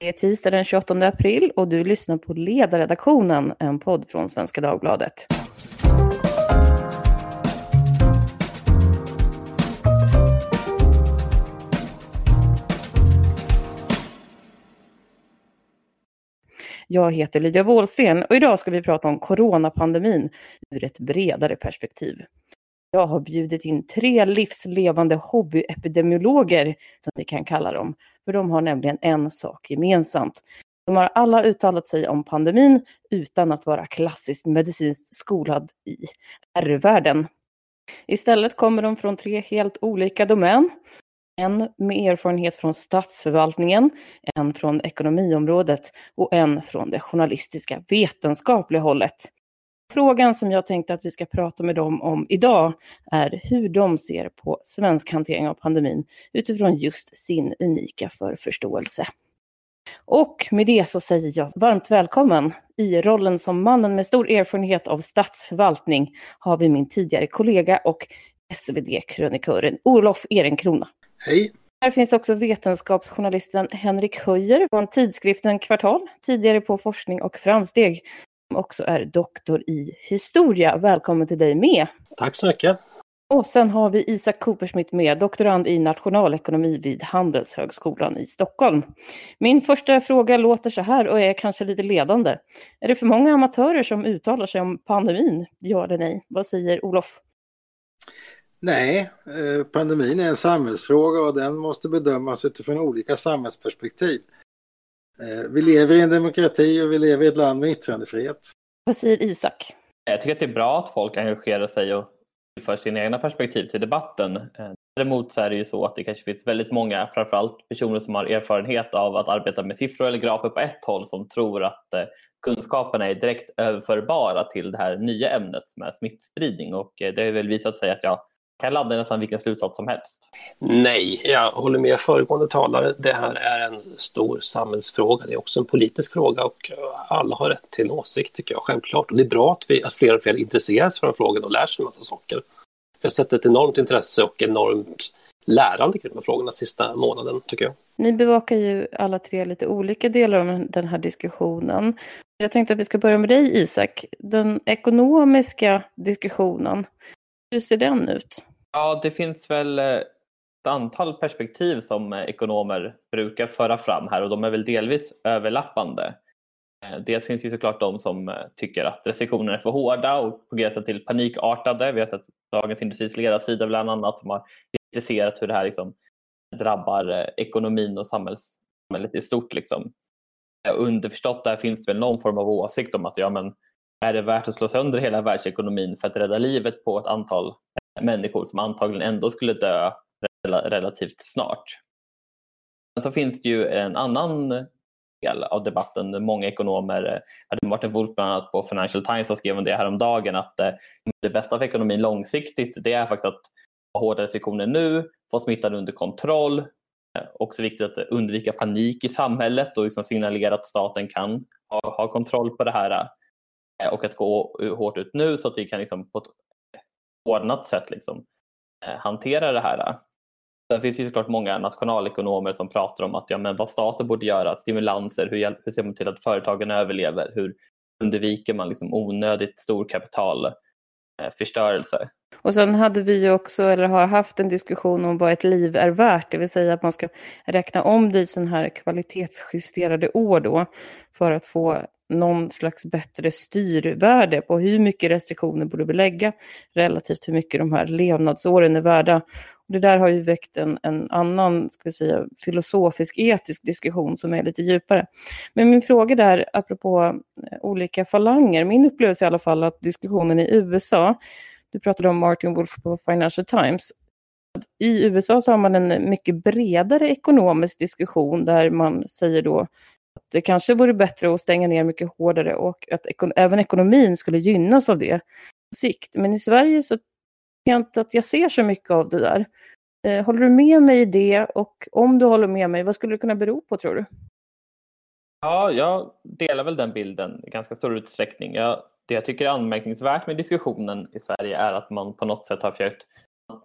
Det är tisdag den 28 april och du lyssnar på Ledarredaktionen, en podd från Svenska Dagbladet. Jag heter Lydia Wåhlsten och idag ska vi prata om coronapandemin ur ett bredare perspektiv. Jag har bjudit in tre livslevande hobbyepidemiologer, som vi kan kalla dem, för de har nämligen en sak gemensamt. De har alla uttalat sig om pandemin utan att vara klassiskt medicinskt skolad i R-världen. Istället kommer de från tre helt olika domän. En med erfarenhet från statsförvaltningen, en från ekonomiområdet och en från det journalistiska vetenskapliga hållet. Frågan som jag tänkte att vi ska prata med dem om idag är hur de ser på svensk hantering av pandemin utifrån just sin unika förförståelse. Och med det så säger jag varmt välkommen. I rollen som mannen med stor erfarenhet av statsförvaltning har vi min tidigare kollega och SvD-krönikören Olof Ehrenkrona. Hej! Här finns också vetenskapsjournalisten Henrik Höjer från tidskriften Kvartal, tidigare på Forskning och framsteg, också är doktor i historia. Välkommen till dig med! Tack så mycket! Och sen har vi Isak Coopersmith med, doktorand i nationalekonomi vid Handelshögskolan i Stockholm. Min första fråga låter så här och är kanske lite ledande. Är det för många amatörer som uttalar sig om pandemin? Ja eller nej? Vad säger Olof? Nej, eh, pandemin är en samhällsfråga och den måste bedömas utifrån olika samhällsperspektiv. Eh, vi lever i en demokrati och vi lever i ett land med yttrandefrihet. Vad säger Isak? Jag tycker att det är bra att folk engagerar sig och för sina egna perspektiv till debatten. Eh, däremot så är det ju så att det kanske finns väldigt många, framförallt personer som har erfarenhet av att arbeta med siffror eller grafer på ett håll som tror att kunskaperna är direkt överförbara till det här nya ämnet som är smittspridning och det har väl visat sig att jag kan ladda nästan vilken slutsats som helst. Nej, jag håller med föregående talare. Det här är en stor samhällsfråga. Det är också en politisk fråga och alla har rätt till en åsikt tycker jag, självklart. Och det är bra att, vi, att fler och fler intresserar sig för frågan och lär sig en massa saker. Vi har sett ett enormt intresse och enormt lärande kring de här frågorna sista månaden, tycker jag. Ni bevakar ju alla tre lite olika delar av den här diskussionen. Jag tänkte att vi ska börja med dig, Isak. Den ekonomiska diskussionen, hur ser den ut? Ja, det finns väl eh, ett antal perspektiv som eh, ekonomer brukar föra fram här och de är väl delvis överlappande. Eh, dels finns det såklart de som tycker att restriktionerna är för hårda och på gränsen till panikartade. Vi har sett Dagens Industris ledarsida bland annat som har kritiserat hur det här liksom drabbar ekonomin och samhället i stort. Liksom. Underförstått där finns väl någon form av åsikt om att ja, men är det värt att slå sönder hela världsekonomin för att rädda livet på ett antal människor som antagligen ändå skulle dö relativt snart. Men så finns det ju en annan del av debatten. Många ekonomer, eh, hade Martin Wolf bland annat på Financial Times som skrev om det häromdagen att eh, det bästa för ekonomin långsiktigt det är faktiskt att ha hårda restriktioner nu, få smittan under kontroll. Eh, också viktigt att undvika panik i samhället och liksom signalera att staten kan ha, ha kontroll på det här och att gå hårt ut nu så att vi kan liksom på ett ordnat sätt liksom, eh, hantera det här. Sen finns det såklart många nationalekonomer som pratar om att ja, men vad staten borde göra, stimulanser, hur, hjälp, hur ser man till att företagen överlever, hur undviker man liksom onödigt stor kapitalförstörelse. Eh, Och sen hade vi också, eller har haft en diskussion om vad ett liv är värt, det vill säga att man ska räkna om det i sådana här kvalitetsjusterade år då, för att få någon slags bättre styrvärde på hur mycket restriktioner borde vi lägga relativt hur mycket de här levnadsåren är värda. Och det där har ju väckt en, en annan ska vi säga, filosofisk etisk diskussion som är lite djupare. Men min fråga där, apropå eh, olika falanger, min upplevelse i alla fall att diskussionen i USA, du pratade om Martin Wolf på Financial Times, i USA så har man en mycket bredare ekonomisk diskussion där man säger då det kanske vore bättre att stänga ner mycket hårdare och att ekon även ekonomin skulle gynnas av det på sikt. Men i Sverige så tycker jag inte att jag ser så mycket av det där. Eh, håller du med mig i det och om du håller med mig, vad skulle det kunna bero på tror du? Ja, jag delar väl den bilden i ganska stor utsträckning. Jag, det jag tycker är anmärkningsvärt med diskussionen i Sverige är att man på något sätt har försökt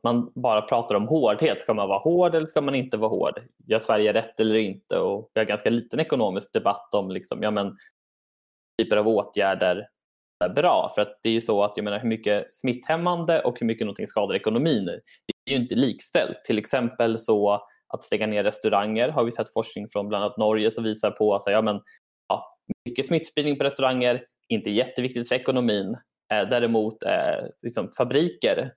man bara pratar om hårdhet. Ska man vara hård eller ska man inte vara hård? Gör Sverige rätt eller inte? Och vi har ganska liten ekonomisk debatt om liksom, ja, men, typer av åtgärder är bra. För att det är ju så att jag menar, hur mycket smitthämmande och hur mycket någonting skadar ekonomin det är ju inte likställt. Till exempel så att stänga ner restauranger har vi sett forskning från bland annat Norge som visar på att ja, men, ja, mycket smittspridning på restauranger, inte jätteviktigt för ekonomin. Eh, däremot eh, liksom fabriker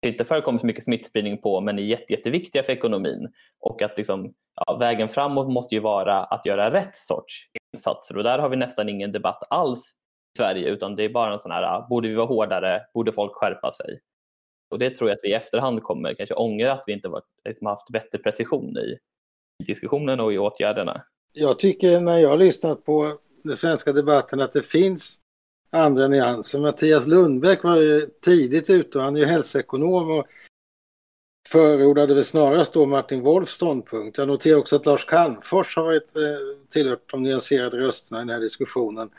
det inte förekommer så mycket smittspridning på men är jätte, jätteviktiga för ekonomin. Och att liksom, ja, vägen framåt måste ju vara att göra rätt sorts insatser och där har vi nästan ingen debatt alls i Sverige utan det är bara en sån här, ah, borde vi vara hårdare, borde folk skärpa sig? Och det tror jag att vi i efterhand kommer kanske ångra att vi inte varit, liksom haft bättre precision i, i diskussionen och i åtgärderna. Jag tycker när jag har lyssnat på den svenska debatten att det finns andra nyanser. Mattias Lundbäck var ju tidigt ute och han är ju hälsoekonom och förordade väl snarast då Martin Wolfs ståndpunkt. Jag noterar också att Lars Calmfors har varit eh, tillhört de nyanserade rösterna i den här diskussionen.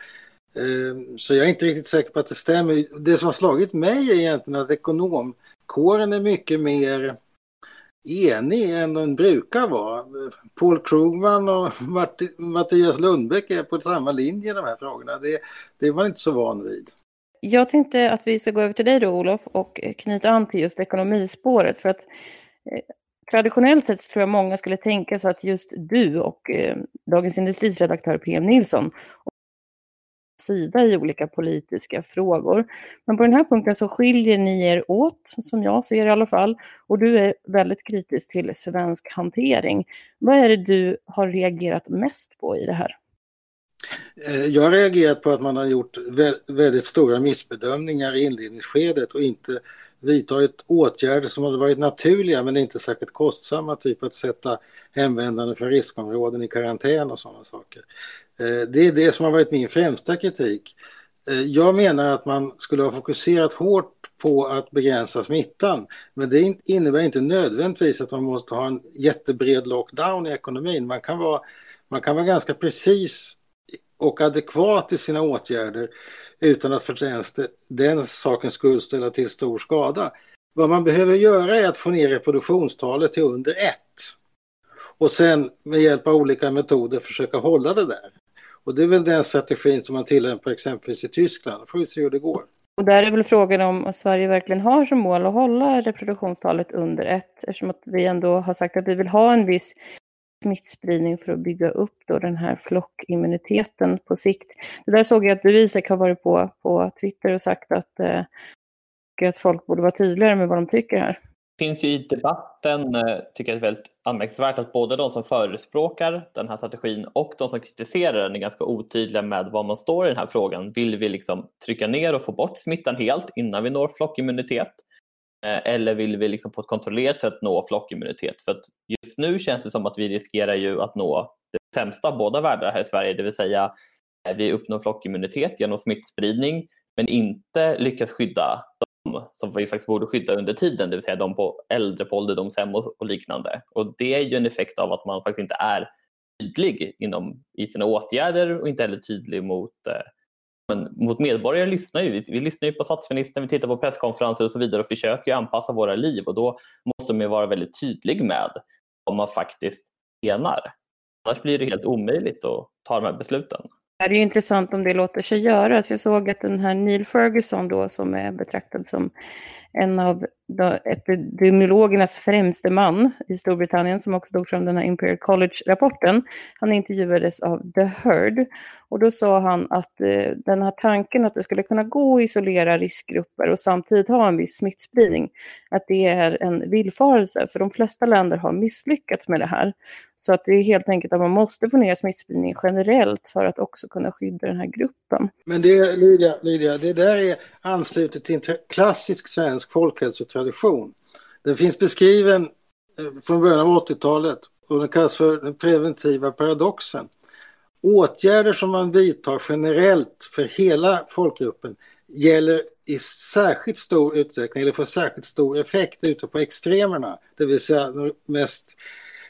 Eh, så jag är inte riktigt säker på att det stämmer. Det som har slagit mig är egentligen att ekonomkåren är mycket mer enig än den brukar vara. Paul Krugman och Mattias Lundbäck är på samma linje i de här frågorna. Det, det är man inte så van vid. Jag tänkte att vi ska gå över till dig då Olof och knyta an till just ekonomispåret. För att eh, traditionellt sett tror jag många skulle tänka sig att just du och eh, Dagens Industris redaktör PM Nilsson sida i olika politiska frågor. Men på den här punkten så skiljer ni er åt, som jag ser i alla fall, och du är väldigt kritisk till svensk hantering. Vad är det du har reagerat mest på i det här? Eh, jag har reagerat på att man har gjort väldigt stora missbedömningar i inledningsskedet och inte vidtagit åtgärder som hade varit naturliga men inte särskilt kostsamma, typ att sätta hemvändande från riskområden i karantän och sådana saker. Eh, det är det som har varit min främsta kritik. Eh, jag menar att man skulle ha fokuserat hårt på att begränsa smittan. Men det innebär inte nödvändigtvis att man måste ha en jättebred lockdown i ekonomin. Man kan vara, man kan vara ganska precis och adekvat i sina åtgärder utan att för den, den sakens skull ställa till stor skada. Vad man behöver göra är att få ner reproduktionstalet till under ett. Och sen med hjälp av olika metoder försöka hålla det där. Och det är väl den strategin som man tillämpar exempelvis i Tyskland. Får vi se hur det går. Och där är väl frågan om att Sverige verkligen har som mål att hålla reproduktionstalet under ett, eftersom att vi ändå har sagt att vi vill ha en viss smittspridning för att bygga upp då den här flockimmuniteten på sikt. Det där såg jag att du Isak har varit på, på Twitter och sagt att, eh, att folk borde vara tydligare med vad de tycker här Det finns ju i debatten, eh, tycker jag är väldigt anmärkningsvärt, att både de som förespråkar den här strategin och de som kritiserar den är ganska otydliga med var man står i den här frågan. Vill vi liksom trycka ner och få bort smittan helt innan vi når flockimmunitet? Eh, eller vill vi liksom på ett kontrollerat sätt nå flockimmunitet? För att just nu känns det som att vi riskerar ju att nå det sämsta av båda världar här i Sverige, det vill säga eh, vi uppnår flockimmunitet genom smittspridning men inte lyckas skydda som vi faktiskt borde skydda under tiden, det vill säga de på äldre på ålderdomshem och, och liknande. Och det är ju en effekt av att man faktiskt inte är tydlig inom, i sina åtgärder och inte heller tydlig mot eh, men mot medborgare lyssnar ju. Vi, vi lyssnar ju på statsministern, vi tittar på presskonferenser och så vidare och försöker anpassa våra liv och då måste man vara väldigt tydlig med vad man faktiskt menar. Annars blir det helt omöjligt att ta de här besluten. Det är ju intressant om det låter sig göras. Jag såg att den här Neil Ferguson då som är betraktad som en av epidemiologernas främste man i Storbritannien som också tog fram den här Imperial College-rapporten. Han intervjuades av The Heard och då sa han att eh, den här tanken att det skulle kunna gå att isolera riskgrupper och samtidigt ha en viss smittspridning, att det är en villfarelse för de flesta länder har misslyckats med det här. Så att det är helt enkelt att man måste få ner smittspridningen generellt för att också kunna skydda den här gruppen. Men det, Lydia, Lydia det där är anslutet till en klassisk svensk tradition. Den finns beskriven eh, från början av 80-talet och den kallas för den preventiva paradoxen. Åtgärder som man vidtar generellt för hela folkgruppen gäller i särskilt stor utsträckning eller får särskilt stor effekt ute på extremerna, det vill säga de mest,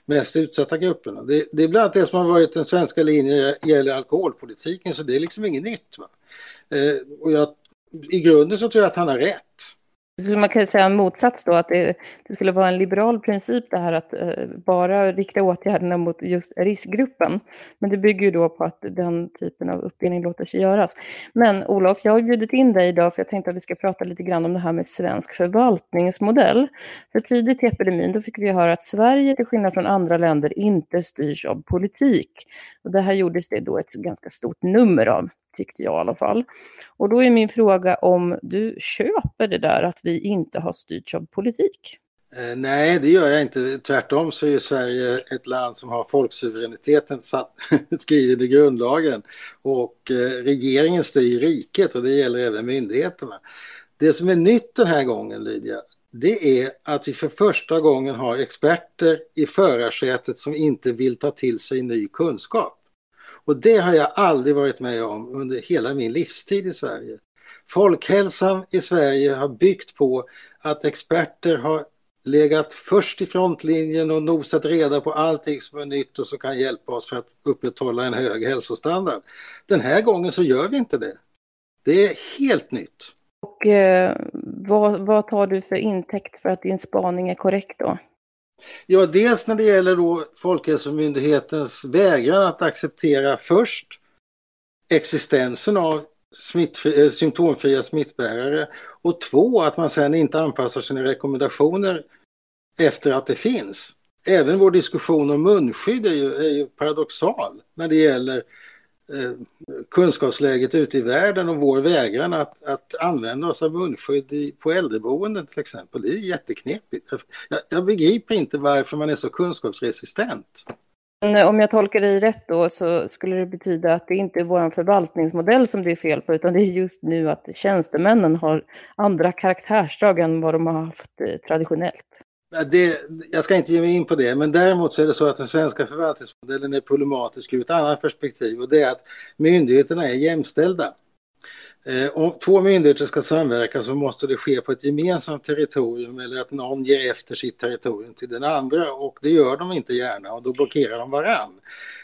mest utsatta grupperna. Det, det är bland annat det som har varit den svenska linjen gäller alkoholpolitiken, så det är liksom inget nytt. Va? Eh, och jag, I grunden så tror jag att han har rätt man kan säga en motsats då, att det, det, skulle vara en liberal princip det här att eh, bara rikta åtgärderna mot just riskgruppen. Men det bygger ju då på att den typen av uppdelning låter sig göras. Men Olof, jag har bjudit in dig idag för jag tänkte att vi ska prata lite grann om det här med svensk förvaltningsmodell. För tidigt i epidemin då fick vi höra att Sverige, till skillnad från andra länder, inte styrs av politik. Och det här gjordes det då ett ganska stort nummer av tyckte jag i alla fall. Och då är min fråga om du köper det där att vi inte har styrts av politik? Eh, nej, det gör jag inte. Tvärtom så är Sverige ett land som har folksuveräniteten satt, skriven i grundlagen. Och eh, regeringen styr riket och det gäller även myndigheterna. Det som är nytt den här gången, Lydia, det är att vi för första gången har experter i förarsätet som inte vill ta till sig ny kunskap. Och det har jag aldrig varit med om under hela min livstid i Sverige. Folkhälsan i Sverige har byggt på att experter har legat först i frontlinjen och nosat reda på allting som är nytt och som kan hjälpa oss för att upprätthålla en hög hälsostandard. Den här gången så gör vi inte det. Det är helt nytt. Och eh, vad, vad tar du för intäkt för att din spaning är korrekt då? Ja, dels när det gäller då Folkhälsomyndighetens vägran att acceptera först existensen av smittfri, eh, symptomfria smittbärare och två, att man sen inte anpassar sina rekommendationer efter att det finns. Även vår diskussion om munskydd är ju, är ju paradoxal när det gäller Eh, kunskapsläget ute i världen och vår vägran att, att använda oss av munskydd i, på äldreboenden till exempel. Det är jätteknepigt. Jag, jag begriper inte varför man är så kunskapsresistent. Eh, om jag tolkar dig rätt då så skulle det betyda att det inte är vår förvaltningsmodell som det är fel på utan det är just nu att tjänstemännen har andra karaktärsdrag än vad de har haft eh, traditionellt. Det, jag ska inte ge mig in på det, men däremot så är det så att den svenska förvaltningsmodellen är problematisk ur ett annat perspektiv och det är att myndigheterna är jämställda. Eh, om två myndigheter ska samverka så måste det ske på ett gemensamt territorium eller att någon ger efter sitt territorium till den andra och det gör de inte gärna och då blockerar de varann.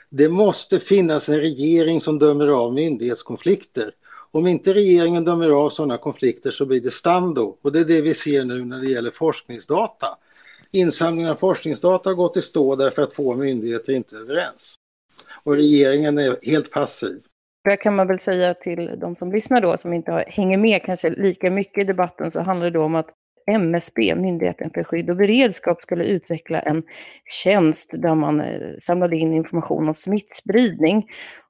Det måste finnas en regering som dömer av myndighetskonflikter. Om inte regeringen dömer av sådana konflikter så blir det stando och det är det vi ser nu när det gäller forskningsdata. Insamlingen av forskningsdata har gått i stå därför att två myndigheter inte är överens. Och regeringen är helt passiv. Där kan man väl säga till de som lyssnar då, som inte hänger med kanske lika mycket i debatten, så handlar det då om att MSB, Myndigheten för skydd och beredskap, skulle utveckla en tjänst där man eh, samlade in information om smittspridning.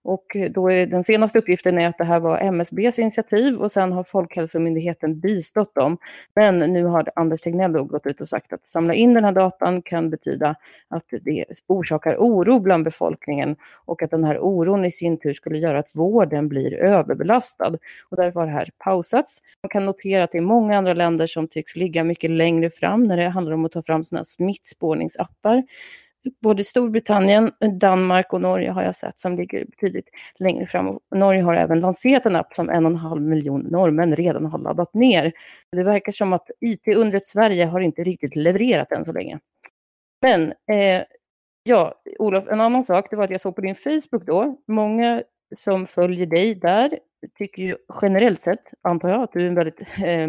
Och då är den senaste uppgiften är att det här var MSBs initiativ och sen har Folkhälsomyndigheten bistått dem. Men nu har Anders Tegnell gått ut och sagt att samla in den här datan kan betyda att det orsakar oro bland befolkningen och att den här oron i sin tur skulle göra att vården blir överbelastad. Och därför har det här pausats. Man kan notera att det är många andra länder som tycks ligga mycket längre fram när det handlar om att ta fram sina smittspårningsappar både Storbritannien, Danmark och Norge har jag sett som ligger betydligt längre fram. Norge har även lanserat en app som en och en halv miljon norrmän redan har laddat ner. Det verkar som att IT-undret Sverige har inte riktigt levererat än så länge. Men eh, ja, Olof, en annan sak, det var att jag såg på din Facebook då, många som följer dig där tycker ju generellt sett, antar jag, att du är en väldigt eh,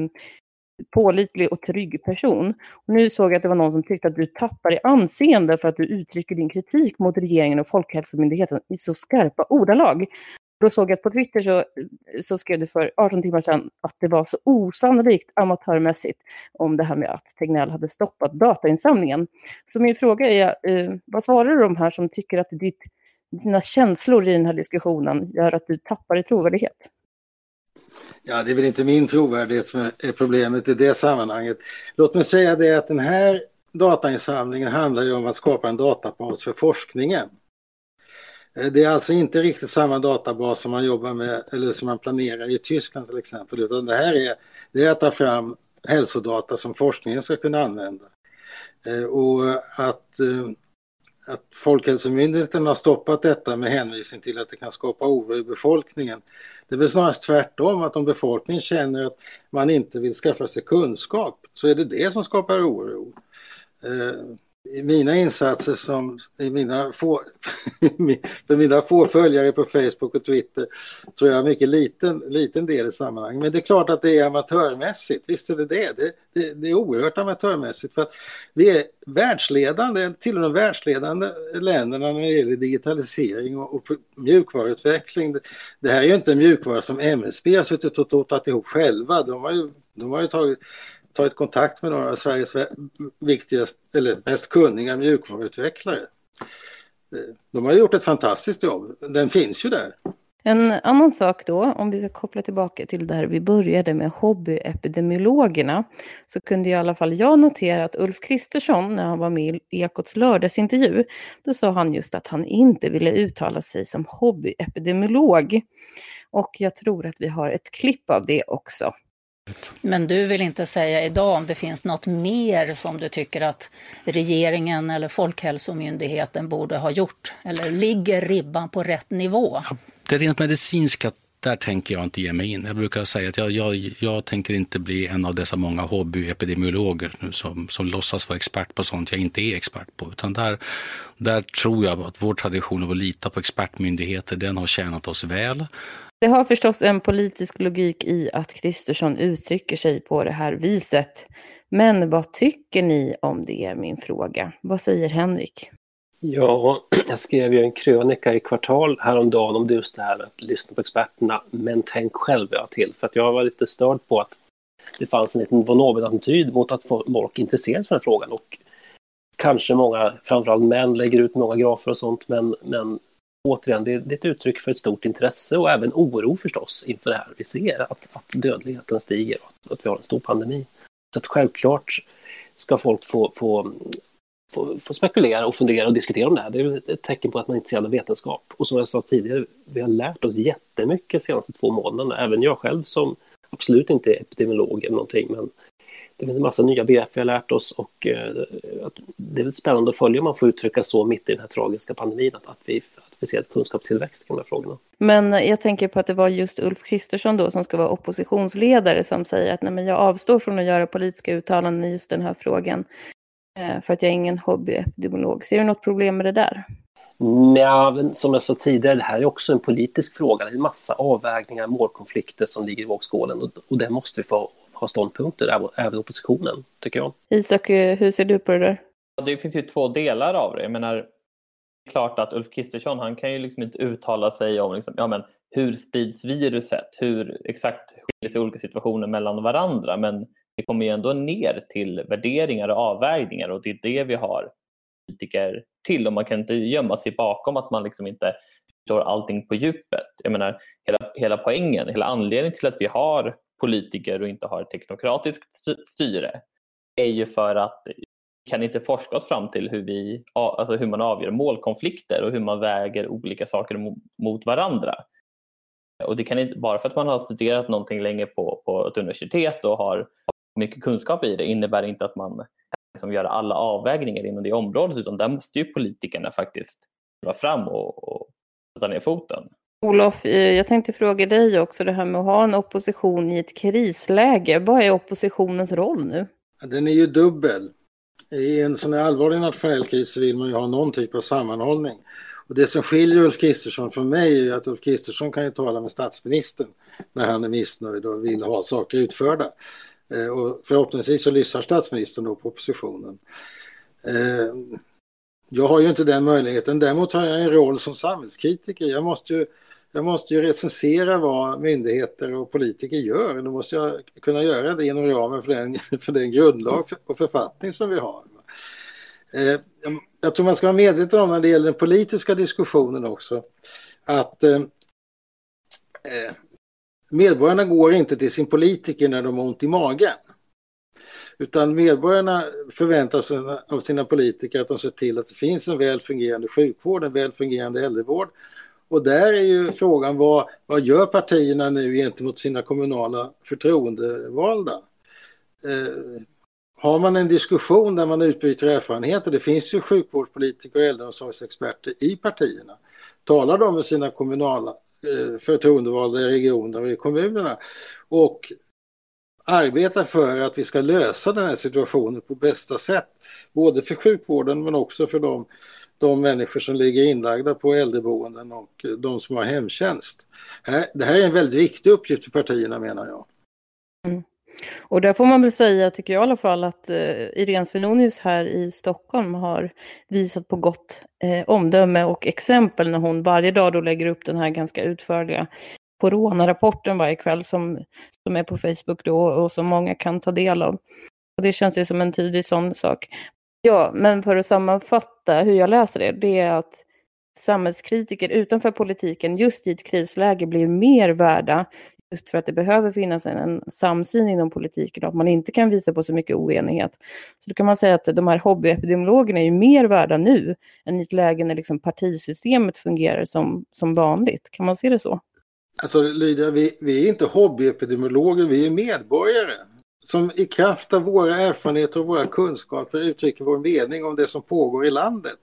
pålitlig och trygg person. Och nu såg jag att det var någon som tyckte att du tappar i anseende för att du uttrycker din kritik mot regeringen och Folkhälsomyndigheten i så skarpa ordalag. Då såg jag att på Twitter så, så skrev du för 18 timmar sedan att det var så osannolikt amatörmässigt om det här med att Tegnell hade stoppat datainsamlingen. Så min fråga är, eh, vad svarar du de här som tycker att ditt, dina känslor i den här diskussionen gör att du tappar i trovärdighet? Ja, det är väl inte min trovärdighet som är problemet i det sammanhanget. Låt mig säga det att den här datainsamlingen handlar ju om att skapa en databas för forskningen. Eh, det är alltså inte riktigt samma databas som man jobbar med eller som man planerar i Tyskland till exempel, utan det här är, det är att ta fram hälsodata som forskningen ska kunna använda. Eh, och att eh, att Folkhälsomyndigheten har stoppat detta med hänvisning till att det kan skapa oro i befolkningen. Det är väl snarast tvärtom, att om befolkningen känner att man inte vill skaffa sig kunskap så är det det som skapar oro. Eh, i mina insatser som i mina få, för mina få följare på Facebook och Twitter tror jag mycket liten, liten del i sammanhanget. Men det är klart att det är amatörmässigt, visst är det det. Det, det, det är oerhört amatörmässigt för att vi är världsledande, till och med världsledande länderna när det gäller digitalisering och, och mjukvaruutveckling. Det, det här är ju inte en mjukvara som MSB har suttit och totat ihop själva. De har ju, de har ju tagit tagit kontakt med några av Sveriges viktigaste, eller mest kunniga mjukvaruutvecklare. Eh, de har gjort ett fantastiskt jobb. Den finns ju där. En annan sak då, om vi ska koppla tillbaka till där vi började med hobbyepidemiologerna, så kunde i alla fall jag notera att Ulf Kristersson, när han var med i Ekots lördagsintervju, då sa han just att han inte ville uttala sig som hobbyepidemiolog. Och jag tror att vi har ett klipp av det också. Men du vill inte säga idag om det finns något mer som du tycker att regeringen eller Folkhälsomyndigheten borde ha gjort? Eller ligger ribban på rätt nivå? Ja, det rent medicinska, där tänker jag inte ge mig in. Jag brukar säga att jag, jag, jag tänker inte bli en av dessa många hobbyepidemiologer nu som, som låtsas vara expert på sånt jag inte är expert på. Utan där, där tror jag att vår tradition av att lita på expertmyndigheter, den har tjänat oss väl. Det har förstås en politisk logik i att Kristersson uttrycker sig på det här viset. Men vad tycker ni om det, är min fråga. Vad säger Henrik? Ja, jag skrev ju en krönika i Kvartal häromdagen om just det här med att lyssna på experterna, men tänk själv jag till. För att jag var lite störd på att det fanns en liten von attityd mot att folk intresserade sig för den frågan. Och kanske många, framförallt män, lägger ut många grafer och sånt, men, men återigen, det, det är ett uttryck för ett stort intresse och även oro förstås inför det här. Vi ser att, att dödligheten stiger och att vi har en stor pandemi. Så att självklart ska folk få, få, få, få spekulera och fundera och diskutera om det här. Det är ett tecken på att man är intresserad av vetenskap. Och som jag sa tidigare, vi har lärt oss jättemycket de senaste två månaderna. Även jag själv som absolut inte är epidemiolog eller någonting, men det finns en massa nya begrepp vi har lärt oss och eh, det är spännande att följa om man får uttrycka så mitt i den här tragiska pandemin att, att, vi, ett kunskapstillväxt kring de här frågorna. Men jag tänker på att det var just Ulf Kristersson då som ska vara oppositionsledare som säger att nej, men jag avstår från att göra politiska uttalanden i just den här frågan eh, för att jag är ingen hobbyepidemiolog. Ser du något problem med det där? Ja, som jag sa tidigare, det här är också en politisk fråga. Det är en massa avvägningar, målkonflikter som ligger i vågskålen och, och det måste vi få ha ståndpunkter, även oppositionen, tycker jag. Isak, eh, hur ser du på det där? Det finns ju två delar av det. Jag menar, klart att Ulf Kristersson, han kan ju liksom inte uttala sig om liksom, ja, men, hur sprids viruset, hur exakt skiljer sig olika situationer mellan varandra, men det kommer ju ändå ner till värderingar och avvägningar och det är det vi har politiker till och man kan inte gömma sig bakom att man liksom inte förstår allting på djupet. Jag menar, hela, hela poängen, hela anledningen till att vi har politiker och inte har ett teknokratiskt styre är ju för att kan inte forska oss fram till hur, vi, alltså hur man avgör målkonflikter och hur man väger olika saker mot varandra. Och det kan inte, bara för att man har studerat någonting länge på, på ett universitet och har mycket kunskap i det innebär inte att man kan liksom göra alla avvägningar inom det området utan där måste ju politikerna faktiskt vara fram och, och sätta ner foten. Olof, eh, jag tänkte fråga dig också det här med att ha en opposition i ett krisläge. Vad är oppositionens roll nu? Den är ju dubbel. I en sån här allvarlig nationell kris så vill man ju ha någon typ av sammanhållning. Och det som skiljer Ulf Kristersson från mig är att Ulf Kristersson kan ju tala med statsministern när han är missnöjd och vill ha saker utförda. Eh, och förhoppningsvis så lyssnar statsministern då på oppositionen. Eh, jag har ju inte den möjligheten. Däremot har jag en roll som samhällskritiker. Jag måste ju jag måste ju recensera vad myndigheter och politiker gör. Då måste jag kunna göra det inom ramen för den, för den grundlag och författning som vi har. Eh, jag tror man ska vara medveten om när det gäller den politiska diskussionen också att eh, eh, medborgarna går inte till sin politiker när de har ont i magen. Utan medborgarna förväntar sig av sina politiker att de ser till att det finns en väl fungerande sjukvård, en väl fungerande äldrevård och där är ju frågan vad, vad gör partierna nu gentemot sina kommunala förtroendevalda? Eh, har man en diskussion där man utbyter erfarenheter, det finns ju sjukvårdspolitiker och äldreomsorgsexperter i partierna, talar de med sina kommunala eh, förtroendevalda i regioner och i kommunerna och arbetar för att vi ska lösa den här situationen på bästa sätt. Både för sjukvården men också för de, de människor som ligger inlagda på äldreboenden och eh, de som har hemtjänst. Det här är en väldigt viktig uppgift för partierna menar jag. Mm. Och där får man väl säga, tycker jag i alla fall, att eh, Irene Svenonius här i Stockholm har visat på gott eh, omdöme och exempel när hon varje dag då lägger upp den här ganska utförliga coronarapporten varje kväll som, som är på Facebook då och som många kan ta del av. Och det känns ju som en tydlig sån sak. Ja, men för att sammanfatta hur jag läser det, det är att samhällskritiker utanför politiken just i ett krisläge blir mer värda just för att det behöver finnas en, en samsyn inom politiken och att man inte kan visa på så mycket oenighet. Så då kan man säga att de här hobbyepidemiologerna är ju mer värda nu än i ett läge när liksom partisystemet fungerar som, som vanligt. Kan man se det så? Alltså Lydia, vi, vi är inte hobbyepidemiologer, vi är medborgare som i kraft av våra erfarenheter och våra kunskaper uttrycker vår mening om det som pågår i landet.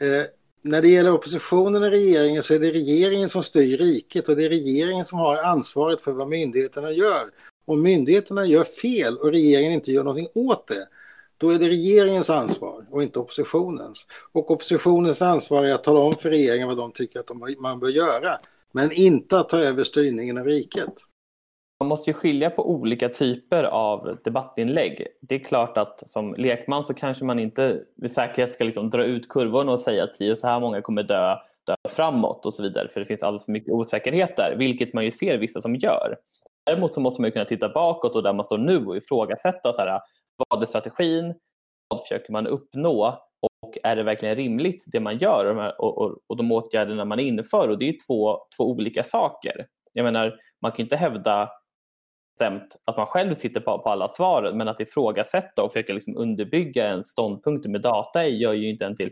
Eh, när det gäller oppositionen och regeringen så är det regeringen som styr riket och det är regeringen som har ansvaret för vad myndigheterna gör. Om myndigheterna gör fel och regeringen inte gör någonting åt det, då är det regeringens ansvar och inte oppositionens. Och oppositionens ansvar är att tala om för regeringen vad de tycker att man bör göra, men inte att ta över styrningen av riket. Man måste ju skilja på olika typer av debattinlägg. Det är klart att som lekman så kanske man inte med säkerhet ska liksom dra ut kurvorna och säga att så här många kommer dö, dö framåt och så vidare för det finns alldeles för mycket osäkerhet där, vilket man ju ser vissa som gör. Däremot så måste man ju kunna titta bakåt och där man står nu och ifrågasätta så här, vad är strategin, vad försöker man uppnå och är det verkligen rimligt det man gör och de, och, och, och de åtgärderna man inför och det är ju två, två olika saker. Jag menar, man kan inte hävda bestämt att man själv sitter på, på alla svaren men att ifrågasätta och försöka liksom underbygga en ståndpunkt med data gör ju inte en till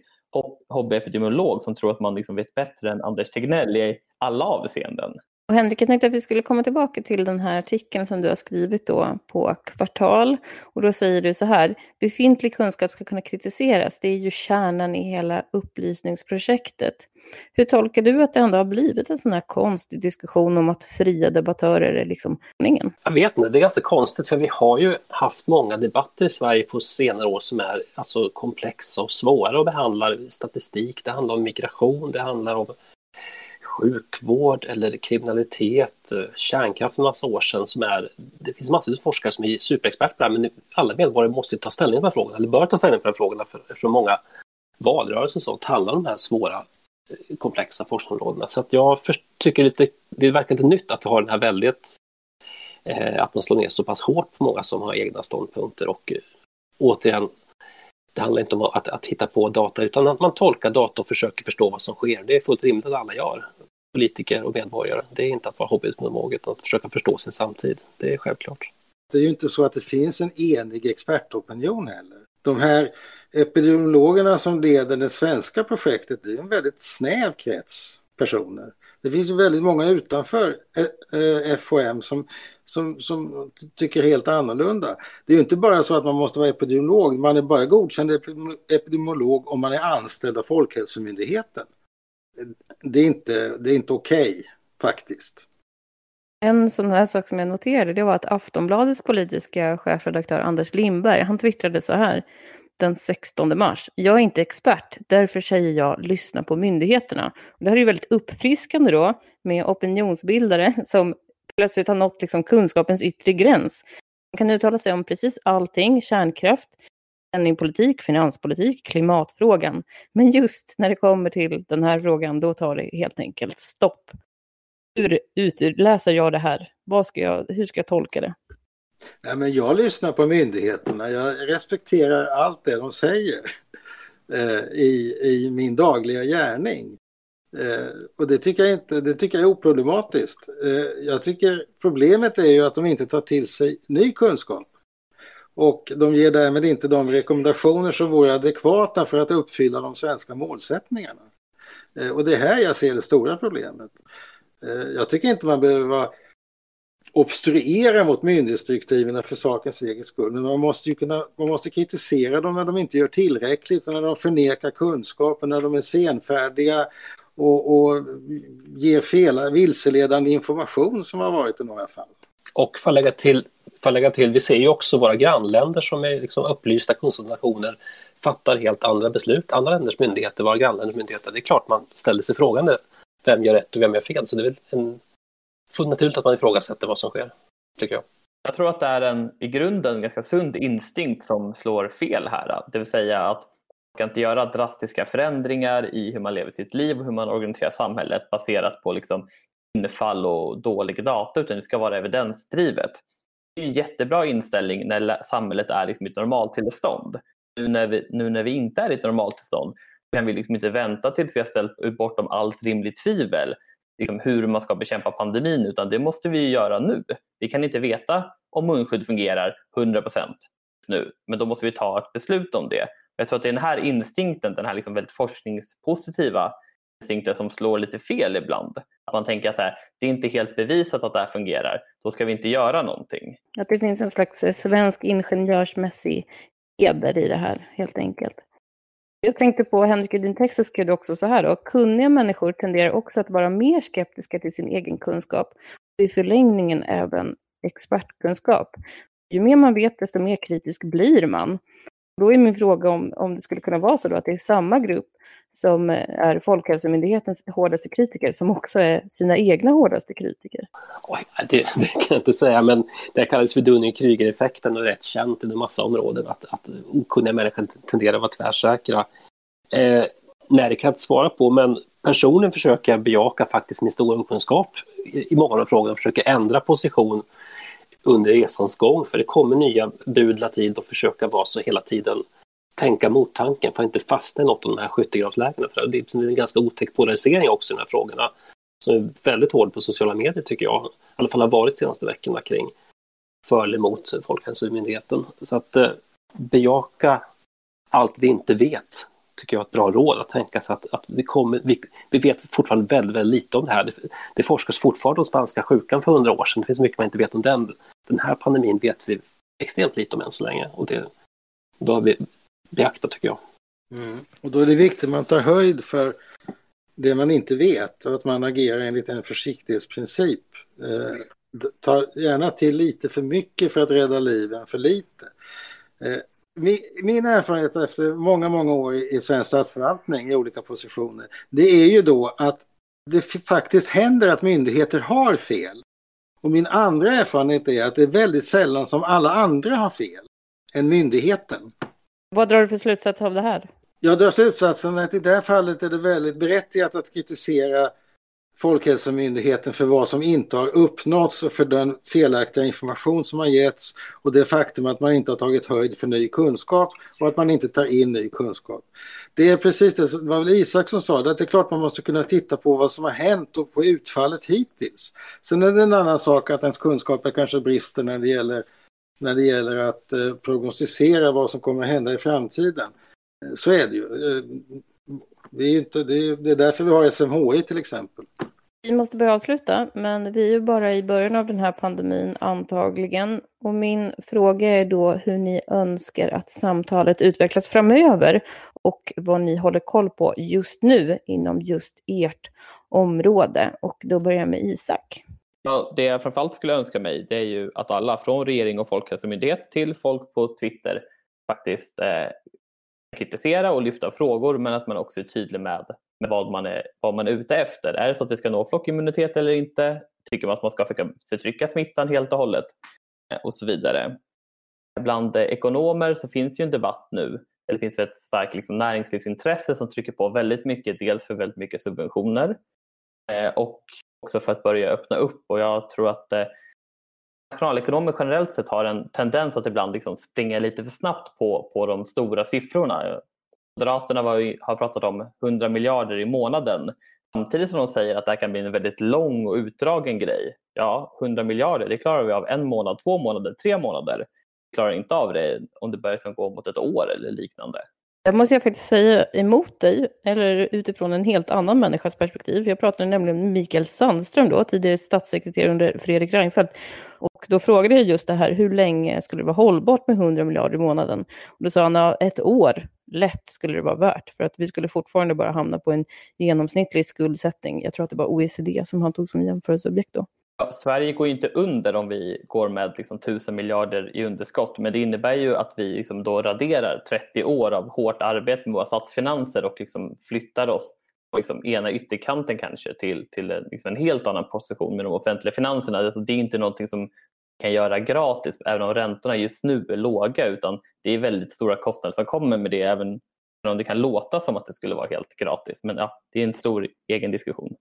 hobbyepidemiolog som tror att man liksom vet bättre än Anders Tegnell i alla avseenden. Och Henrik, jag tänkte att vi skulle komma tillbaka till den här artikeln som du har skrivit då på Kvartal. Och då säger du så här, befintlig kunskap ska kunna kritiseras. Det är ju kärnan i hela upplysningsprojektet. Hur tolkar du att det ändå har blivit en sån här konstig diskussion om att fria debattörer är liksom ingen? Jag vet inte, det är ganska konstigt för vi har ju haft många debatter i Sverige på senare år som är alltså komplexa och svåra och behandlar Statistik, det handlar om migration, det handlar om sjukvård eller kriminalitet, eh, kärnkraft för en massa år sedan som är, det finns massor av forskare som är superexperter på det här, men alla medborgare måste ta ställning på de här frågorna, eller bör ta ställning på de här frågorna för, eftersom många valrörelser sånt handlar om de här svåra eh, komplexa forskningsområdena. Så att jag tycker lite, det verkar lite nytt att ha den här väldigt, eh, att man slår ner så pass hårt på många som har egna ståndpunkter och eh, återigen det handlar inte om att, att hitta på data utan att man tolkar data och försöker förstå vad som sker. Det är fullt rimligt att alla gör politiker och medborgare. Det är inte att vara hobbyetnolog utan att försöka förstå sin samtid. Det är självklart. Det är ju inte så att det finns en enig expertopinion heller. De här epidemiologerna som leder det svenska projektet, det är en väldigt snäv krets personer. Det finns ju väldigt många utanför eh, eh, FHM som, som, som tycker helt annorlunda. Det är ju inte bara så att man måste vara epidemiolog, man är bara godkänd epidemiolog om man är anställd av Folkhälsomyndigheten det är inte, det är inte okej okay, faktiskt. En sån här sak som jag noterade det var att Aftonbladets politiska chefredaktör Anders Lindberg, han twittrade så här den 16 mars. Jag är inte expert, därför säger jag lyssna på myndigheterna. Och det här är ju väldigt uppfriskande då med opinionsbildare som plötsligt har nått liksom kunskapens yttre gräns. Man kan uttala sig om precis allting, kärnkraft, penningpolitik, finanspolitik, klimatfrågan. Men just när det kommer till den här frågan, då tar det helt enkelt stopp. Hur utläser jag det här? Vad ska jag, hur ska jag tolka det? Nej, men jag lyssnar på myndigheterna. Jag respekterar allt det de säger eh, i, i min dagliga gärning. Eh, och det tycker, jag inte, det tycker jag är oproblematiskt. Eh, jag tycker problemet är ju att de inte tar till sig ny kunskap. Och de ger därmed inte de rekommendationer som vore adekvata för att uppfylla de svenska målsättningarna. Eh, och det är här jag ser det stora problemet. Eh, jag tycker inte man behöver obstruera mot myndighetsdirektiven för sakens egen skull. Men man måste, ju kunna, man måste kritisera dem när de inte gör tillräckligt, när de förnekar kunskapen, när de är senfärdiga och, och ger fel, vilseledande information som har varit i några fall. Och för att lägga till får lägga till, vi ser ju också våra grannländer som är liksom upplysta kunskapsnationer fattar helt andra beslut. Andra länders myndigheter, våra grannländers myndigheter. Det är klart man ställer sig frågan vem gör rätt och vem gör fel. Så det är väl en, fullt naturligt att man ifrågasätter vad som sker, tycker jag. Jag tror att det är en i grunden ganska sund instinkt som slår fel här. Det vill säga att man ska inte göra drastiska förändringar i hur man lever sitt liv och hur man organiserar samhället baserat på liksom infall och dålig data utan det ska vara evidensdrivet. Det är en jättebra inställning när samhället är liksom i ett normaltillstånd. Nu när, vi, nu när vi inte är i ett normaltillstånd kan vi liksom inte vänta tills vi har ställt bortom allt rimligt tvivel liksom hur man ska bekämpa pandemin utan det måste vi göra nu. Vi kan inte veta om munskydd fungerar 100% nu men då måste vi ta ett beslut om det. Jag tror att det är den här instinkten, den här liksom väldigt forskningspositiva instinkten som slår lite fel ibland. Att man tänker så här, det är inte helt bevisat att det här fungerar, då ska vi inte göra någonting. Att det finns en slags eh, svensk ingenjörsmässig heder i det här, helt enkelt. Jag tänkte på, Henrik, i din text så skrev du också så här då, kunniga människor tenderar också att vara mer skeptiska till sin egen kunskap och i förlängningen även expertkunskap. Ju mer man vet, desto mer kritisk blir man. Då är min fråga om, om det skulle kunna vara så då att det är samma grupp som eh, är Folkhälsomyndighetens hårdaste kritiker som också är sina egna hårdaste kritiker? Oj, det, det kan jag inte säga, men det kallas för Dunning-Kruger-effekten och är rätt känt inom en massa områden att, att okunniga människor tenderar att vara tvärsäkra. Eh, nej, det kan jag inte svara på, men personligen försöker jag bejaka faktiskt min stora okunskap i, i många av frågorna och försöker ändra position under resans gång, för det kommer nya bud latin och försöka vara så hela tiden tänka mottanken för att inte fastna i något av de här skyttegravslägena. För det är en ganska otäck polarisering också i de här frågorna som är väldigt hård på sociala medier tycker jag. I alla fall har varit de senaste veckorna kring för eller emot Folkhälsomyndigheten. Så att eh, bejaka allt vi inte vet tycker jag är ett bra råd att tänka sig att, att vi, kommer, vi, vi vet fortfarande väldigt, väldigt lite om det här. Det, det forskas fortfarande om spanska sjukan för hundra år sedan. Det finns mycket man inte vet om den. Den här pandemin vet vi extremt lite om än så länge och det bör vi beakta tycker jag. Mm. Och då är det viktigt att man tar höjd för det man inte vet och att man agerar enligt en försiktighetsprincip. Eh, ta gärna till lite för mycket för att rädda liven för lite. Eh, min, erfarenhet efter många, många år i svensk statsförvaltning i olika positioner, det är ju då att det faktiskt händer att myndigheter har fel. Och min andra erfarenhet är att det är väldigt sällan som alla andra har fel än myndigheten. Vad drar du för slutsats av det här? Jag drar slutsatsen att i det här fallet är det väldigt berättigat att kritisera Folkhälsomyndigheten för vad som inte har uppnåtts och för den felaktiga information som har getts och det faktum att man inte har tagit höjd för ny kunskap och att man inte tar in ny kunskap. Det är precis det som var väl Isak som sa, det, att det är klart man måste kunna titta på vad som har hänt och på utfallet hittills. Sen är det en annan sak att ens kunskaper kanske brister när det gäller när det gäller att eh, prognostisera vad som kommer att hända i framtiden. Så är det ju. Eh, det är, inte, det är, det är därför vi har SMHI till exempel. Vi måste börja avsluta, men vi är ju bara i början av den här pandemin antagligen. Och min fråga är då hur ni önskar att samtalet utvecklas framöver och vad ni håller koll på just nu inom just ert område. Och då börjar jag med Isak. Ja, det jag framförallt skulle önska mig det är ju att alla från regering och folkhälsomyndighet till folk på Twitter faktiskt eh, kritisera och lyfta frågor men att man också är tydlig med, med vad, man är, vad man är ute efter. Är det så att vi ska nå flockimmunitet eller inte? Tycker man att man ska förtrycka smittan helt och hållet? Eh, och så vidare. Bland ekonomer så finns det ju en debatt nu det finns ett starkt liksom, näringslivsintresse som trycker på väldigt mycket, dels för väldigt mycket subventioner eh, och också för att börja öppna upp och jag tror att eh, nationalekonomer generellt sett har en tendens att ibland liksom springa lite för snabbt på, på de stora siffrorna. Moderaterna var, har pratat om 100 miljarder i månaden samtidigt som de säger att det här kan bli en väldigt lång och utdragen grej. Ja, 100 miljarder, det klarar vi av en månad, två månader, tre månader. Vi klarar inte av det om det börjar liksom gå mot ett år eller liknande. Jag måste jag faktiskt säga emot dig, eller utifrån en helt annan människas perspektiv. Jag pratade nämligen med Mikael Sandström då, tidigare statssekreterare under Fredrik Reinfeldt. Och då frågade jag just det här, hur länge skulle det vara hållbart med 100 miljarder i månaden? Och då sa han, ja, ett år, lätt skulle det vara värt. För att vi skulle fortfarande bara hamna på en genomsnittlig skuldsättning. Jag tror att det var OECD som han tog som jämförelseobjekt då. Sverige går ju inte under om vi går med liksom, tusen miljarder i underskott men det innebär ju att vi liksom då raderar 30 år av hårt arbete med våra statsfinanser och liksom flyttar oss på liksom ena ytterkanten kanske till, till liksom en helt annan position med de offentliga finanserna. Alltså det är inte någonting som kan göra gratis även om räntorna just nu är låga utan det är väldigt stora kostnader som kommer med det även om det kan låta som att det skulle vara helt gratis. Men ja, det är en stor egen diskussion.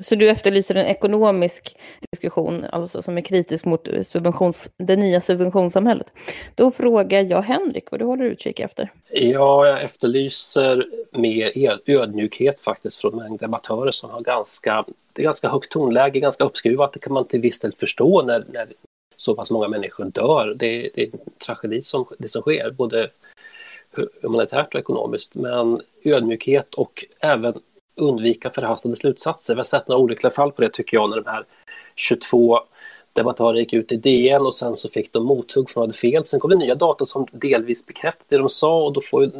Så du efterlyser en ekonomisk diskussion, alltså som är kritisk mot subventions, det nya subventionssamhället. Då frågar jag Henrik vad du håller utkik efter. Ja, jag efterlyser mer ödmjukhet faktiskt från en debattörer som har ganska, det är ganska högt tonläge, ganska uppskruvat. Det kan man till viss del förstå när, när så pass många människor dör. Det, det är en tragedi som, det som sker, både humanitärt och ekonomiskt. Men ödmjukhet och även undvika förhastade slutsatser. Vi har sett några olyckliga fall på det tycker jag när de här 22 debattörer gick ut i DN och sen så fick de mothugg för att de hade fel. Sen kom det nya data som delvis bekräftade det de sa och då får ju,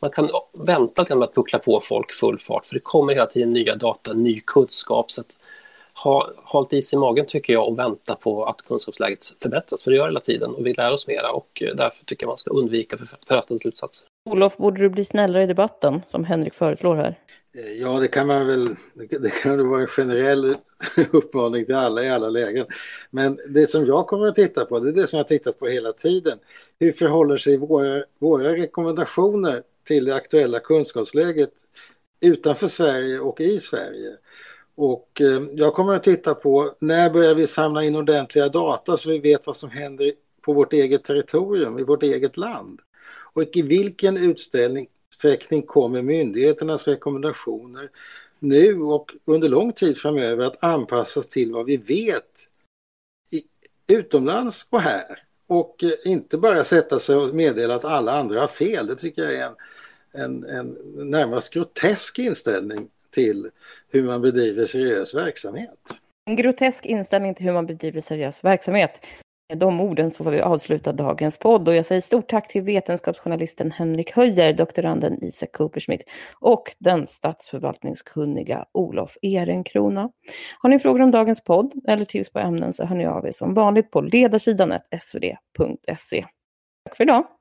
man kan vänta med att puckla på folk full fart för det kommer hela tiden nya data, ny kunskap. Så att ha, lite is i magen tycker jag och vänta på att kunskapsläget förbättras för det gör hela tiden och vi lär oss mera och därför tycker jag man ska undvika förhastade slutsatser. Olof, borde du bli snällare i debatten som Henrik föreslår här? Eh, ja, det kan man väl, det kan vara en generell uppmaning till alla i alla lägen. Men det som jag kommer att titta på, det är det som jag har tittat på hela tiden. Hur förhåller sig våra, våra rekommendationer till det aktuella kunskapsläget utanför Sverige och i Sverige? Och eh, jag kommer att titta på när börjar vi samla in ordentliga data så vi vet vad som händer på vårt eget territorium, i vårt eget land. Och i vilken utsträckning kommer myndigheternas rekommendationer nu och under lång tid framöver att anpassas till vad vi vet i, utomlands och här. Och eh, inte bara sätta sig och meddela att alla andra har fel. Det tycker jag är en, en, en närmast grotesk inställning till hur man bedriver seriös verksamhet. En grotesk inställning till hur man bedriver seriös verksamhet. Med de orden så får vi avsluta dagens podd och jag säger stort tack till vetenskapsjournalisten Henrik Höjer, doktoranden Isak Coopersmith och den statsförvaltningskunniga Olof Ehrenkrona. Har ni frågor om dagens podd eller tips på ämnen så hör ni av er som vanligt på ledarsidan svd.se. Tack för idag!